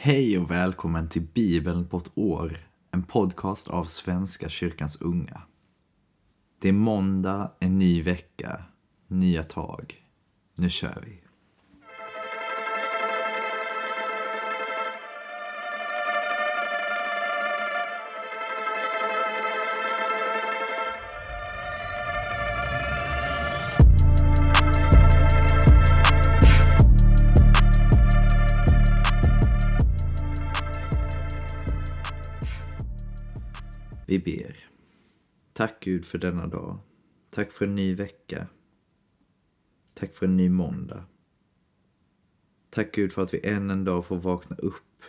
Hej och välkommen till Bibeln på ett år, en podcast av Svenska kyrkans unga. Det är måndag, en ny vecka, nya tag. Nu kör vi! Vi ber. Tack Gud för denna dag. Tack för en ny vecka. Tack för en ny måndag. Tack Gud för att vi än en dag får vakna upp.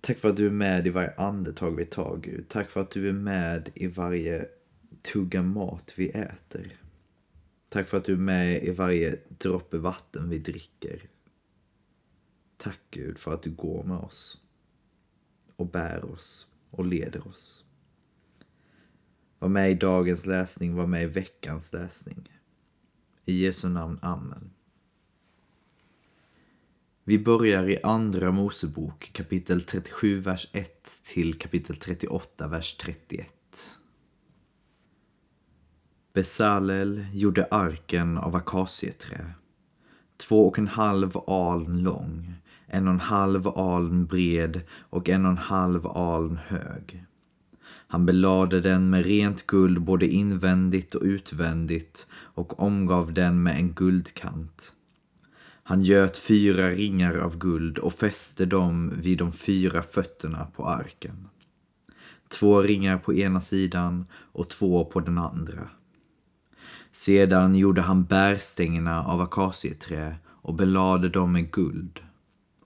Tack för att du är med i varje andetag vi tar Gud. Tack för att du är med i varje tugga mat vi äter. Tack för att du är med i varje droppe vatten vi dricker. Tack Gud för att du går med oss och bär oss och leder oss. Var med i dagens läsning, var med i veckans läsning. I Jesu namn, Amen. Vi börjar i Andra Mosebok kapitel 37, vers 1 till kapitel 38, vers 31. Besalel gjorde arken av akacieträ, två och en halv aln lång, en och en halv aln bred och en och en halv aln hög. Han belade den med rent guld både invändigt och utvändigt och omgav den med en guldkant. Han göt fyra ringar av guld och fäste dem vid de fyra fötterna på arken. Två ringar på ena sidan och två på den andra. Sedan gjorde han bärstängerna av akacieträ och belade dem med guld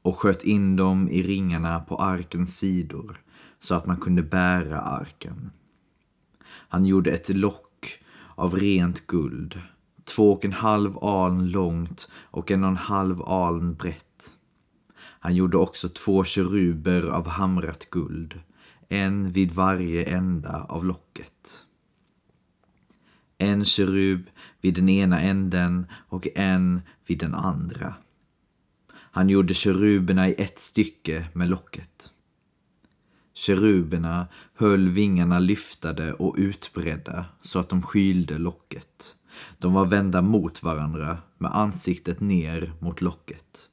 och sköt in dem i ringarna på arkens sidor så att man kunde bära arken. Han gjorde ett lock av rent guld, två och en halv aln långt och en och en halv aln brett. Han gjorde också två keruber av hamrat guld, en vid varje ända av locket. En kerub vid den ena änden och en vid den andra. Han gjorde keruberna i ett stycke med locket. Keruberna höll vingarna lyftade och utbredda så att de skylde locket. De var vända mot varandra med ansiktet ner mot locket.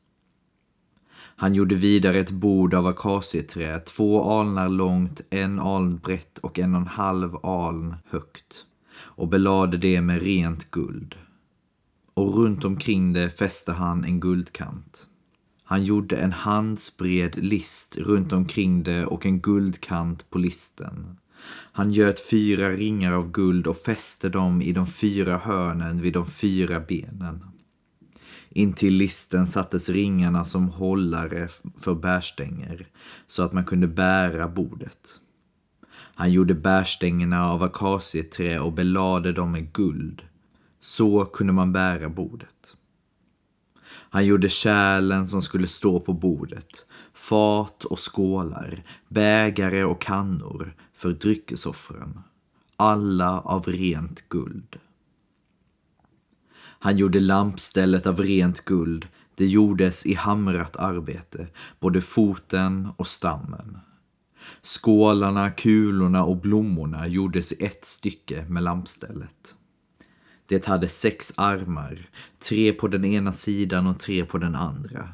Han gjorde vidare ett bord av akacieträ, två alnar långt, en aln brett och en och en halv aln högt och belade det med rent guld. Och runt omkring det fäste han en guldkant. Han gjorde en handsbred list runt omkring det och en guldkant på listen. Han göt fyra ringar av guld och fäste dem i de fyra hörnen vid de fyra benen. Intill listen sattes ringarna som hållare för bärstänger så att man kunde bära bordet. Han gjorde bärstängerna av akacieträ och belade dem med guld. Så kunde man bära bordet. Han gjorde kärlen som skulle stå på bordet, fat och skålar, bägare och kannor för dryckesoffren, alla av rent guld. Han gjorde lampstället av rent guld, det gjordes i hamrat arbete, både foten och stammen. Skålarna, kulorna och blommorna gjordes i ett stycke med lampstället. Det hade sex armar, tre på den ena sidan och tre på den andra.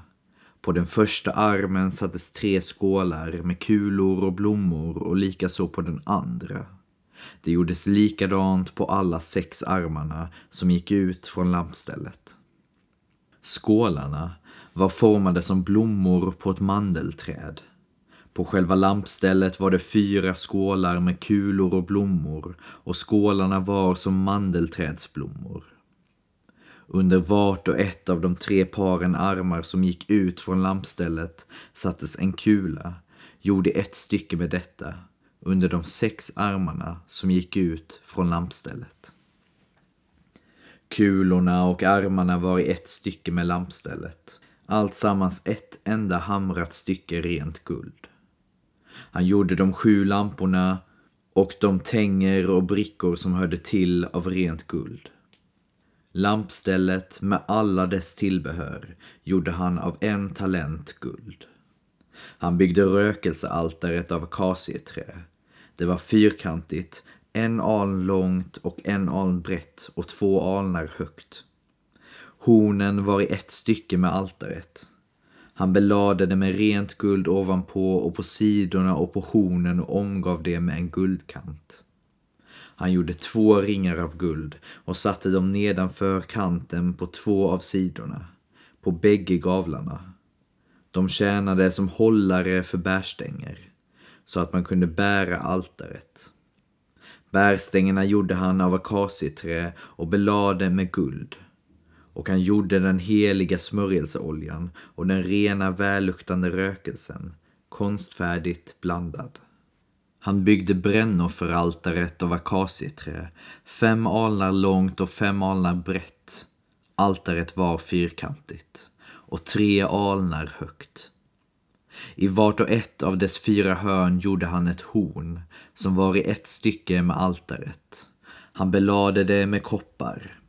På den första armen sattes tre skålar med kulor och blommor och likaså på den andra. Det gjordes likadant på alla sex armarna som gick ut från lampstället. Skålarna var formade som blommor på ett mandelträd. På själva lampstället var det fyra skålar med kulor och blommor och skålarna var som mandelträdsblommor. Under vart och ett av de tre paren armar som gick ut från lampstället sattes en kula, gjord i ett stycke med detta, under de sex armarna som gick ut från lampstället. Kulorna och armarna var i ett stycke med lampstället, allt sammans ett enda hamrat stycke rent guld. Han gjorde de sju lamporna och de tänger och brickor som hörde till av rent guld. Lampstället med alla dess tillbehör gjorde han av en talent guld. Han byggde rökelsealtaret av akacieträ. Det var fyrkantigt, en aln långt och en aln brett och två alnar högt. Hornen var i ett stycke med altaret. Han belade det med rent guld ovanpå och på sidorna och på hornen och omgav det med en guldkant. Han gjorde två ringar av guld och satte dem nedanför kanten på två av sidorna, på bägge gavlarna. De tjänade som hållare för bärstänger, så att man kunde bära altaret. Bärstängerna gjorde han av akacieträ och belade med guld. Och han gjorde den heliga smörjelseoljan och den rena välluktande rökelsen, konstfärdigt blandad. Han byggde brännofferaltaret av akacieträ, fem alnar långt och fem alnar brett. Altaret var fyrkantigt och tre alnar högt. I vart och ett av dess fyra hörn gjorde han ett horn som var i ett stycke med altaret. Han belade det med koppar.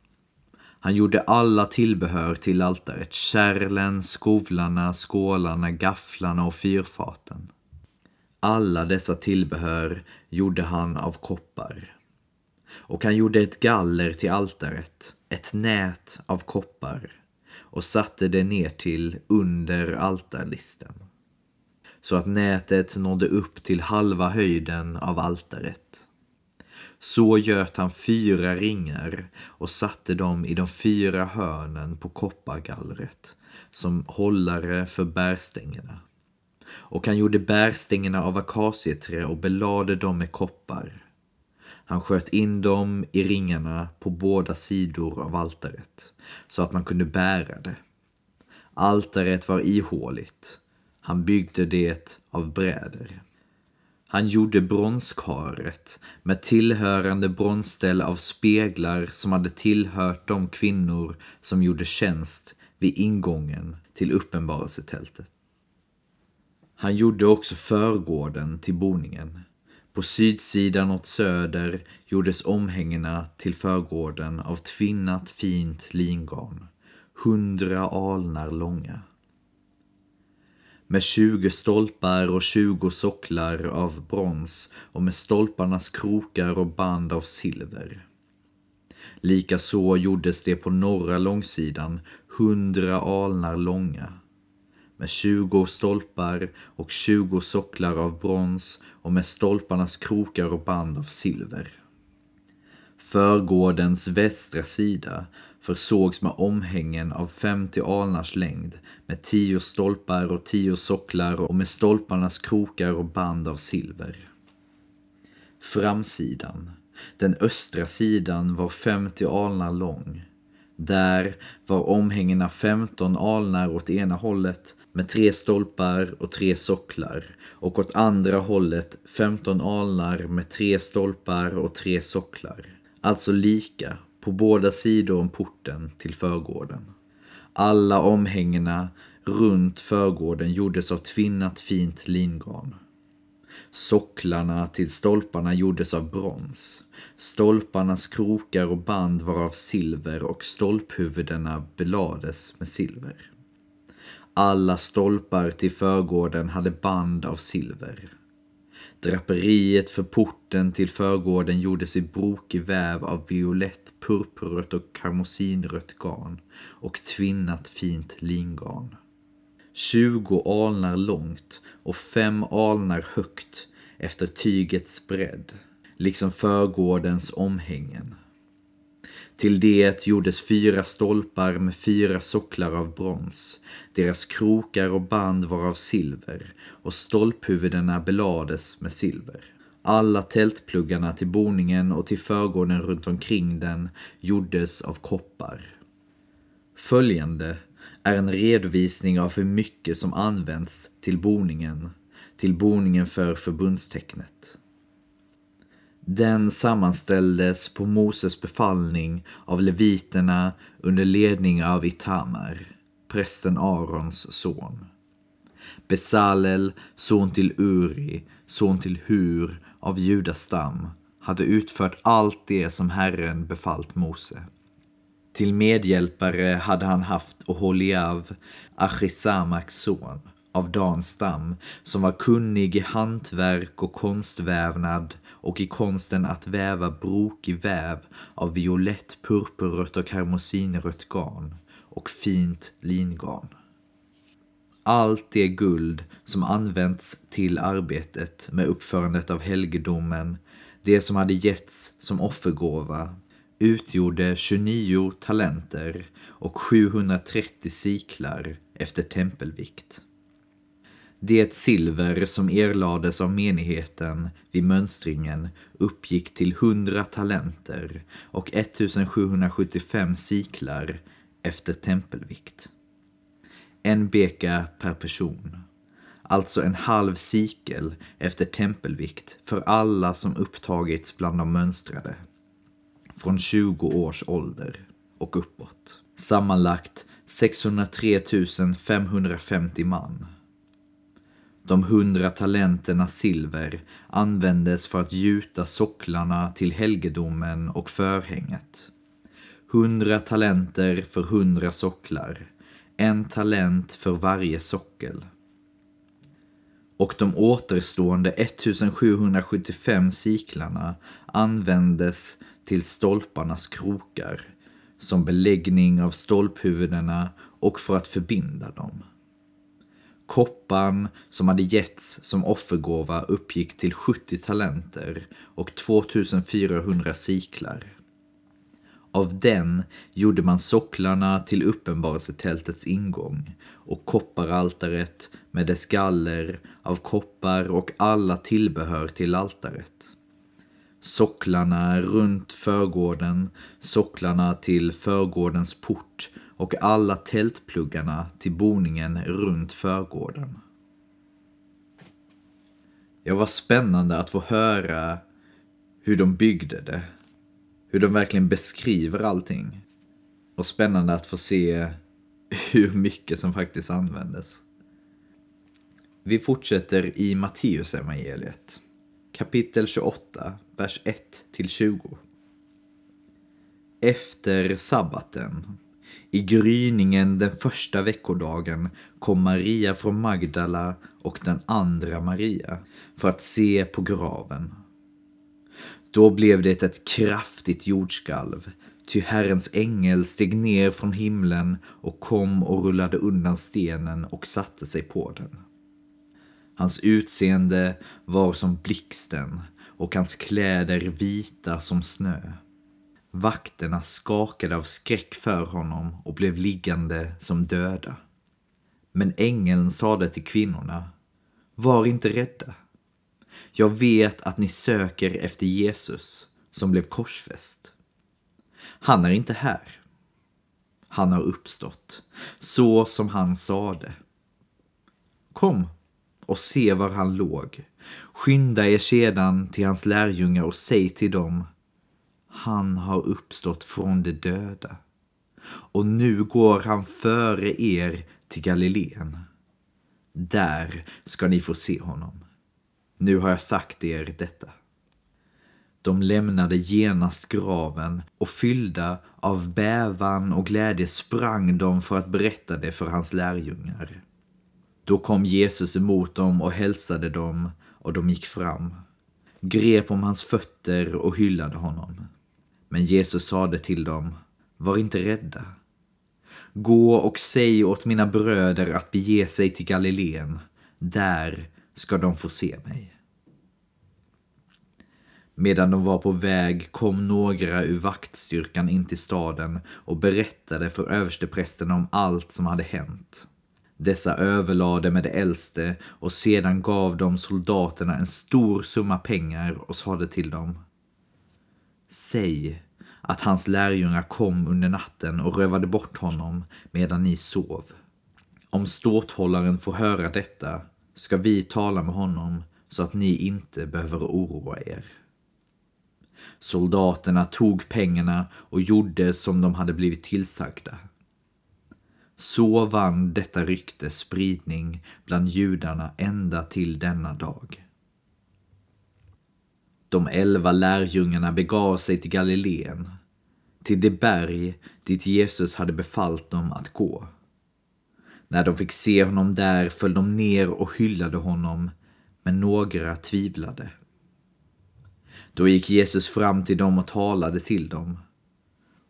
Han gjorde alla tillbehör till altaret, kärlen, skovlarna, skålarna, gafflarna och fyrfaten. Alla dessa tillbehör gjorde han av koppar. Och han gjorde ett galler till altaret, ett nät av koppar och satte det ner till under altarlisten. Så att nätet nådde upp till halva höjden av altaret. Så göt han fyra ringar och satte dem i de fyra hörnen på koppargallret som hållare för bärstängerna. Och han gjorde bärstängerna av akacieträ och belade dem med koppar. Han sköt in dem i ringarna på båda sidor av altaret så att man kunde bära det. Altaret var ihåligt. Han byggde det av bräder. Han gjorde bronskaret med tillhörande bronsställ av speglar som hade tillhört de kvinnor som gjorde tjänst vid ingången till uppenbarelsetältet. Han gjorde också förgården till boningen. På sydsidan åt söder gjordes omhängena till förgården av tvinnat fint lingarn, hundra alnar långa. Med tjugo stolpar och tjugo socklar av brons och med stolparnas krokar och band av silver. Likaså gjordes det på norra långsidan hundra alnar långa med tjugo stolpar och tjugo socklar av brons och med stolparnas krokar och band av silver. Förgårdens västra sida försågs med omhängen av 50 alnars längd med tio stolpar och tio socklar och med stolparnas krokar och band av silver. Framsidan, den östra sidan, var 50 alnar lång. Där var omhängena 15 alnar åt ena hållet med tre stolpar och tre socklar och åt andra hållet 15 alnar med tre stolpar och tre socklar. Alltså lika på båda sidor om porten till förgården. Alla omhängena runt förgården gjordes av tvinnat fint lingarn. Socklarna till stolparna gjordes av brons. Stolparnas krokar och band var av silver och stolphuvudena belades med silver. Alla stolpar till förgården hade band av silver. Draperiet för porten till förgården gjordes i brokig väv av violett, purpurrött och karmosinrött garn och tvinnat fint lingarn. Tjugo alnar långt och fem alnar högt efter tygets bredd, liksom förgårdens omhängen. Till det gjordes fyra stolpar med fyra socklar av brons. Deras krokar och band var av silver och stolphuvudena belades med silver. Alla tältpluggarna till boningen och till förgården runt omkring den gjordes av koppar. Följande är en redovisning av hur mycket som används till boningen, till boningen för förbundstecknet. Den sammanställdes på Moses befallning av leviterna under ledning av Itamar, prästen Arons son. Besalel, son till Uri, son till Hur av judastam, hade utfört allt det som Herren befallt Mose. Till medhjälpare hade han haft Oholiav, Achisamaks son, av Dans stam, som var kunnig i hantverk och konstvävnad och i konsten att väva brokig väv av violett, purpurrött och karmosinrött garn och fint lingarn. Allt det guld som använts till arbetet med uppförandet av helgedomen, det som hade getts som offergåva, utgjorde 29 talenter och 730 siklar efter tempelvikt. Det silver som erlades av menigheten vid mönstringen uppgick till 100 talenter och 1775 siklar efter tempelvikt. En beka per person. Alltså en halv sikel efter tempelvikt för alla som upptagits bland de mönstrade. Från 20 års ålder och uppåt. Sammanlagt 603 550 man. De hundra talenterna silver användes för att gjuta socklarna till helgedomen och förhänget. Hundra talenter för hundra socklar, en talent för varje sockel. Och de återstående 1775 siklarna användes till stolparnas krokar, som beläggning av stolphuvudena och för att förbinda dem. Koppan som hade getts som offergåva uppgick till 70 talenter och 2400 siklar. Av den gjorde man socklarna till uppenbarelsetältets ingång och kopparaltaret med dess galler av koppar och alla tillbehör till altaret. Socklarna runt förgården, socklarna till förgårdens port och alla tältpluggarna till boningen runt förgården. Det var spännande att få höra hur de byggde det. Hur de verkligen beskriver allting. Och spännande att få se hur mycket som faktiskt användes. Vi fortsätter i Matteus evangeliet kapitel 28, vers 1-20. Efter sabbaten i gryningen den första veckodagen kom Maria från Magdala och den andra Maria för att se på graven. Då blev det ett kraftigt jordskalv, ty Herrens ängel steg ner från himlen och kom och rullade undan stenen och satte sig på den. Hans utseende var som blixten och hans kläder vita som snö. Vakterna skakade av skräck för honom och blev liggande som döda. Men ängeln sade till kvinnorna, var inte rädda. Jag vet att ni söker efter Jesus som blev korsfäst. Han är inte här. Han har uppstått, så som han sade. Kom och se var han låg. Skynda er sedan till hans lärjungar och säg till dem han har uppstått från de döda. Och nu går han före er till Galileen. Där ska ni få se honom. Nu har jag sagt er detta. De lämnade genast graven och fyllda av bävan och glädje sprang de för att berätta det för hans lärjungar. Då kom Jesus emot dem och hälsade dem och de gick fram, grep om hans fötter och hyllade honom. Men Jesus sade till dem, var inte rädda. Gå och säg åt mina bröder att bege sig till Galileen. Där ska de få se mig. Medan de var på väg kom några ur vaktstyrkan in till staden och berättade för översteprästen om allt som hade hänt. Dessa överlade med de äldste och sedan gav de soldaterna en stor summa pengar och sade till dem. Säg att hans lärjungar kom under natten och rövade bort honom medan ni sov. Om ståthållaren får höra detta ska vi tala med honom så att ni inte behöver oroa er. Soldaterna tog pengarna och gjorde som de hade blivit tillsagda. Så vann detta rykte spridning bland judarna ända till denna dag. De elva lärjungarna begav sig till Galileen, till det berg dit Jesus hade befallt dem att gå. När de fick se honom där föll de ner och hyllade honom, men några tvivlade. Då gick Jesus fram till dem och talade till dem.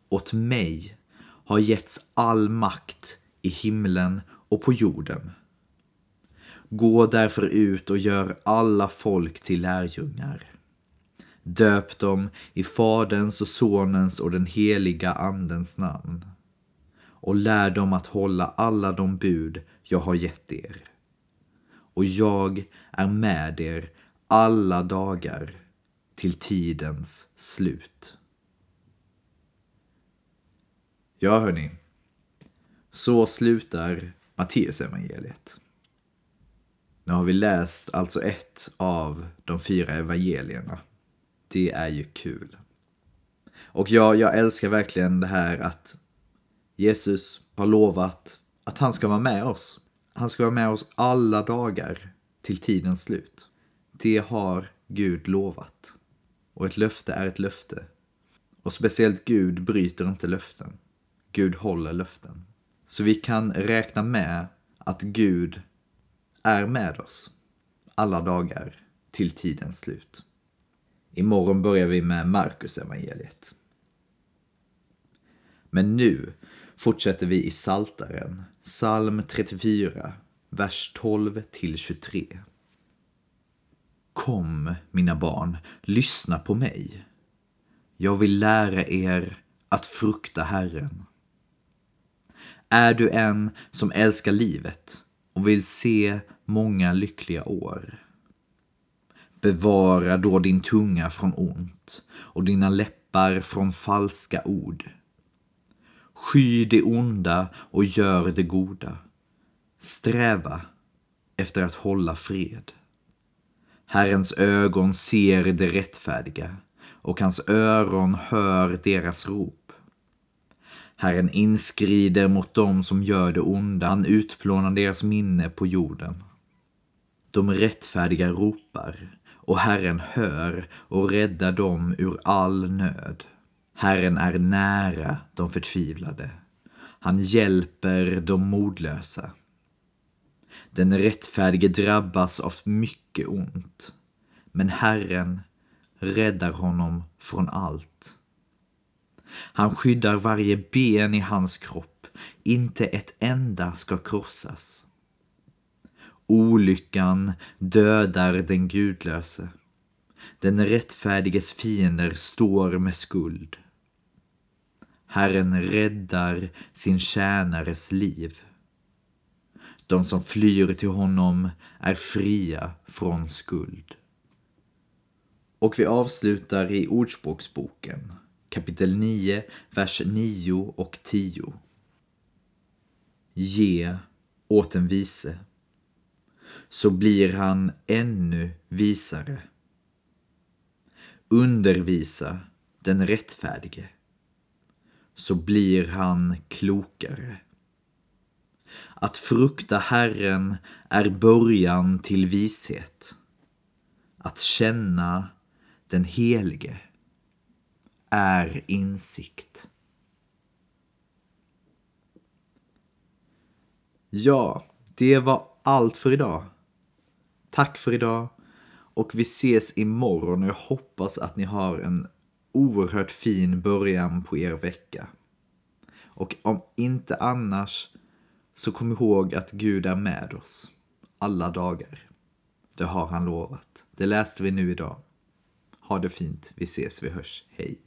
Åt mig har getts all makt i himlen och på jorden. Gå därför ut och gör alla folk till lärjungar. Döp dem i Faderns och Sonens och den heliga Andens namn och lär dem att hålla alla de bud jag har gett er. Och jag är med er alla dagar till tidens slut. Ja, hörni. Så slutar Matteusevangeliet. Nu har vi läst alltså ett av de fyra evangelierna. Det är ju kul. Och jag, jag älskar verkligen det här att Jesus har lovat att han ska vara med oss. Han ska vara med oss alla dagar till tidens slut. Det har Gud lovat. Och ett löfte är ett löfte. Och speciellt Gud bryter inte löften. Gud håller löften. Så vi kan räkna med att Gud är med oss alla dagar till tidens slut. Imorgon börjar vi med Markus evangeliet. Men nu fortsätter vi i Saltaren, psalm 34, vers 12 till 23. Kom, mina barn, lyssna på mig. Jag vill lära er att frukta Herren. Är du en som älskar livet och vill se många lyckliga år? Bevara då din tunga från ont och dina läppar från falska ord. Sky det onda och gör det goda. Sträva efter att hålla fred. Herrens ögon ser det rättfärdiga och hans öron hör deras rop. Herren inskrider mot dem som gör det onda, han utplånar deras minne på jorden. De rättfärdiga ropar och Herren hör och räddar dem ur all nöd. Herren är nära de förtvivlade. Han hjälper de modlösa. Den rättfärdige drabbas av mycket ont, men Herren räddar honom från allt. Han skyddar varje ben i hans kropp, inte ett enda ska krossas. Olyckan dödar den gudlöse. Den rättfärdiges fiender står med skuld. Herren räddar sin tjänares liv. De som flyr till honom är fria från skuld. Och vi avslutar i Ordspråksboken, kapitel 9, vers 9 och 10. Ge åt en vise, så blir han ännu visare. Undervisa den rättfärdige, så blir han klokare. Att frukta Herren är början till vishet. Att känna den Helige är insikt. Ja, det var allt för idag. Tack för idag och vi ses imorgon och jag hoppas att ni har en oerhört fin början på er vecka. Och om inte annars så kom ihåg att Gud är med oss alla dagar. Det har han lovat. Det läste vi nu idag. Ha det fint. Vi ses, vi hörs. Hej.